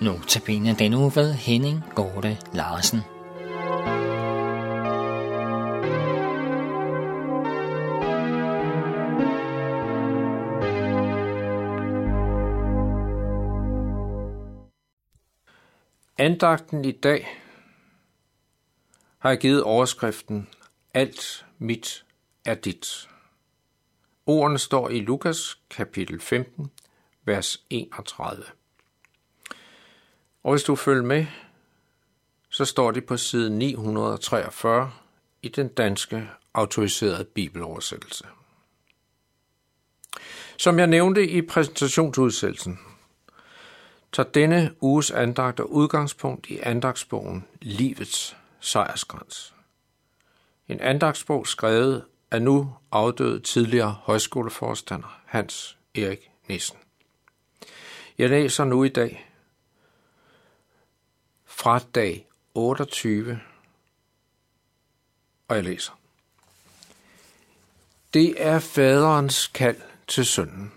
Notabene den uge ved Henning Gorte Larsen. Andagten i dag har jeg givet overskriften Alt mit er dit. Ordene står i Lukas kapitel 15, vers 31. Og hvis du følger med, så står det på side 943 i den danske autoriserede bibeloversættelse. Som jeg nævnte i præsentationsudsættelsen, tager denne uges andagt og udgangspunkt i andagtsbogen Livets sejrskrans. En andagsbog skrevet af nu afdøde tidligere højskoleforstander Hans Erik Nissen. Jeg læser nu i dag fra dag 28, og jeg læser. Det er faderens kald til sønnen,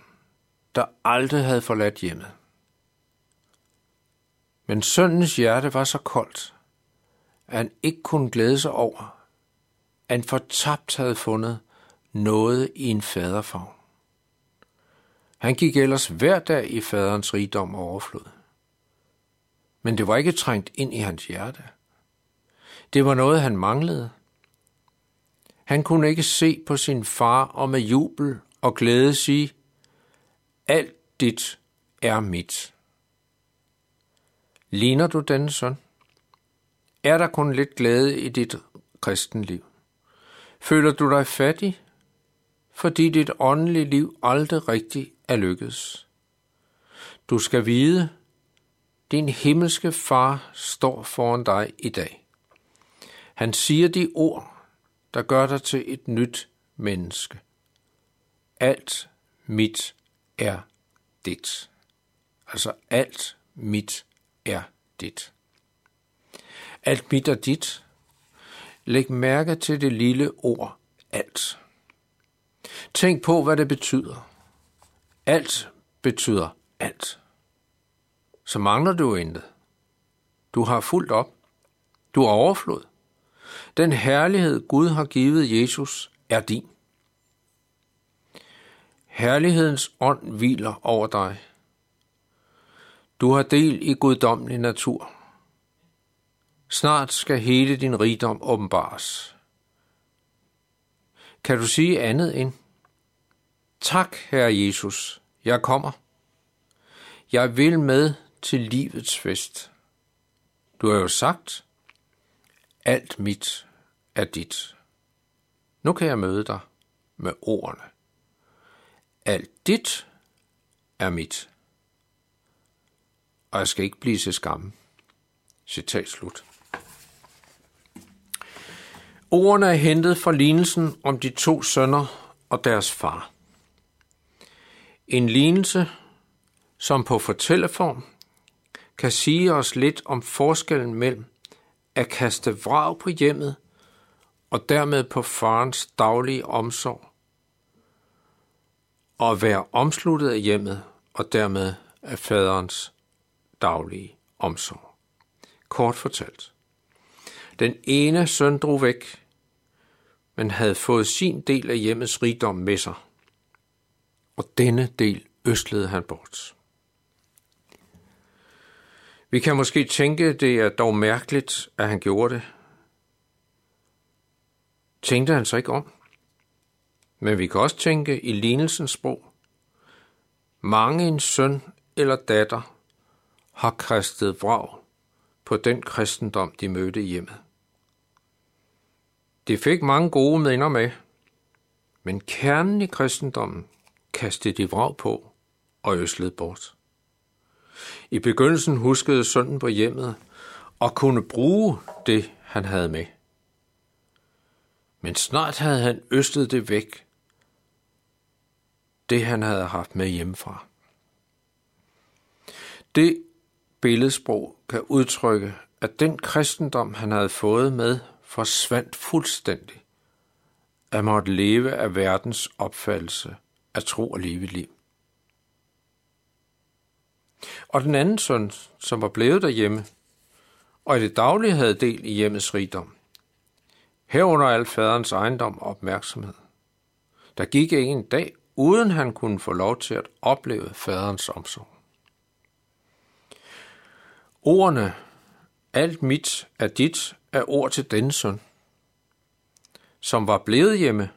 der aldrig havde forladt hjemmet. Men sønnens hjerte var så koldt, at han ikke kunne glæde sig over, at han fortabt havde fundet noget i en faderfavn. Han gik ellers hver dag i faderens rigdom og overflod. Men det var ikke trængt ind i hans hjerte. Det var noget, han manglede. Han kunne ikke se på sin far og med jubel og glæde sige, alt dit er mit. Ligner du denne søn? Er der kun lidt glæde i dit kristenliv? Føler du dig fattig, fordi dit åndelige liv aldrig rigtig er lykkedes? Du skal vide, din himmelske far står foran dig i dag. Han siger de ord, der gør dig til et nyt menneske. Alt mit er dit. Altså alt mit er dit. Alt mit er dit. Læg mærke til det lille ord alt. Tænk på, hvad det betyder. Alt betyder. Så mangler du intet. Du har fuldt op. Du har overflod. Den herlighed, Gud har givet Jesus, er din. Herlighedens ånd hviler over dig. Du har del i guddommelig natur. Snart skal hele din rigdom åbenbares. Kan du sige andet end, Tak, Herre Jesus, jeg kommer. Jeg vil med til livets fest. Du har jo sagt, alt mit er dit. Nu kan jeg møde dig med ordene. Alt dit er mit. Og jeg skal ikke blive til skamme. Citat slut. Ordene er hentet fra lignelsen om de to sønner og deres far. En lignelse, som på fortælleform kan sige os lidt om forskellen mellem at kaste vrag på hjemmet og dermed på farens daglige omsorg, og at være omsluttet af hjemmet og dermed af faderens daglige omsorg. Kort fortalt. Den ene søn drog væk, men havde fået sin del af hjemmets rigdom med sig, og denne del østlede han bort. Vi kan måske tænke, det er dog mærkeligt, at han gjorde det. Tænkte han så ikke om? Men vi kan også tænke i lignelsens sprog. Mange en søn eller datter har kristet vrag på den kristendom, de mødte i hjemmet. Det fik mange gode minder med, men kernen i kristendommen kastede de vrag på og øslede bort. I begyndelsen huskede sønnen på hjemmet og kunne bruge det, han havde med. Men snart havde han østet det væk, det han havde haft med hjemmefra. Det billedsprog kan udtrykke, at den kristendom, han havde fået med, forsvandt fuldstændig, at måtte leve af verdens opfattelse af tro og leve liv. Og den anden søn, som var blevet derhjemme, og i det daglige havde del i hjemmets rigdom. Herunder al faderens ejendom og opmærksomhed. Der gik ikke en dag, uden han kunne få lov til at opleve faderens omsorg. Ordene, alt mit er dit, er ord til denne søn, som var blevet hjemme,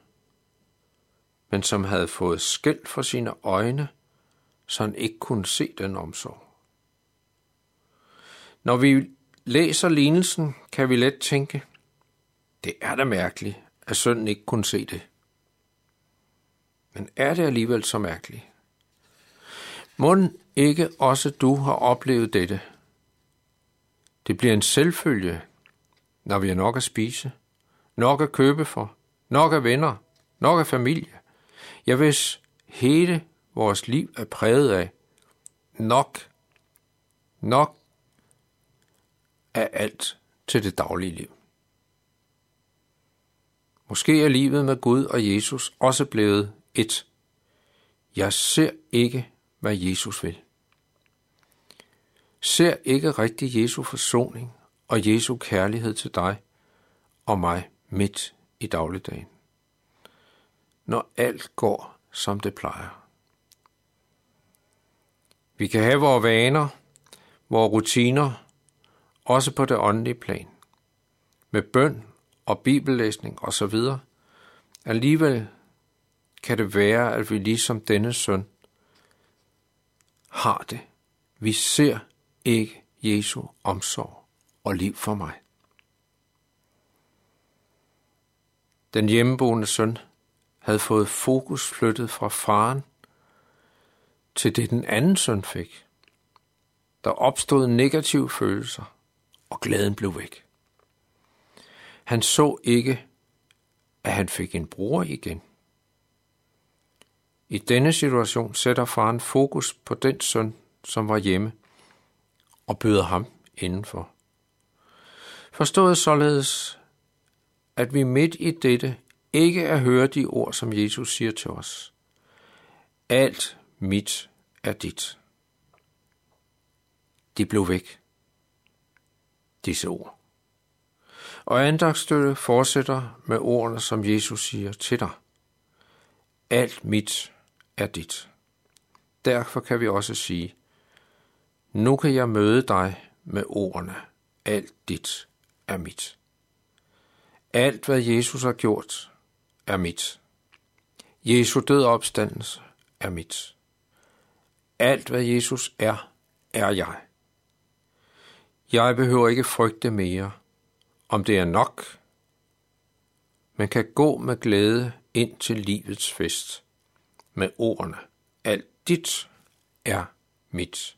men som havde fået skæld for sine øjne, så han ikke kunne se den omsorg. Når vi læser lignelsen, kan vi let tænke, det er da mærkeligt, at sønnen ikke kunne se det. Men er det alligevel så mærkeligt? Mund ikke også du har oplevet dette? Det bliver en selvfølge, når vi har nok at spise, nok at købe for, nok af venner, nok af familie. Ja, hvis hele vores liv er præget af nok, nok af alt til det daglige liv. Måske er livet med Gud og Jesus også blevet et. Jeg ser ikke, hvad Jesus vil. Ser ikke rigtig Jesu forsoning og Jesu kærlighed til dig og mig midt i dagligdagen. Når alt går, som det plejer. Vi kan have vores vaner, vores rutiner, også på det åndelige plan, med bøn og bibellæsning osv. Alligevel kan det være, at vi ligesom denne søn har det. Vi ser ikke Jesu omsorg og liv for mig. Den hjemmeboende søn havde fået fokus flyttet fra faren til det den anden søn fik. Der opstod negative følelser, og glæden blev væk. Han så ikke, at han fik en bror igen. I denne situation sætter faren fokus på den søn, som var hjemme, og byder ham indenfor. Forstået således, at vi midt i dette ikke er høre de ord, som Jesus siger til os. Alt mit er dit. De blev væk. Disse ord. Og andagsstøtte fortsætter med ordene, som Jesus siger til dig. Alt mit er dit. Derfor kan vi også sige, nu kan jeg møde dig med ordene. Alt dit er mit. Alt, hvad Jesus har gjort, er mit. Jesu død og opstandelse er mit. Alt, hvad Jesus er, er jeg. Jeg behøver ikke frygte mere, om det er nok, Man kan gå med glæde ind til livets fest med ordene. Alt dit er mit.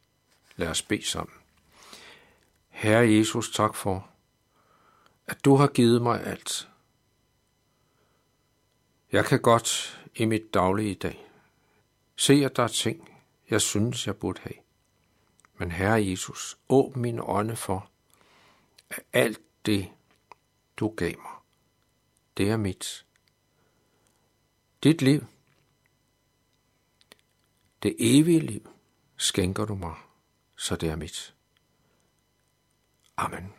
Lad os bede sammen. Herre Jesus, tak for, at du har givet mig alt. Jeg kan godt i mit daglige dag se, at der er ting, jeg synes, jeg burde have. Men Herre Jesus, åbn mine øjne for, at alt det, du gav mig, det er mit. Dit liv, det evige liv, skænker du mig, så det er mit. Amen.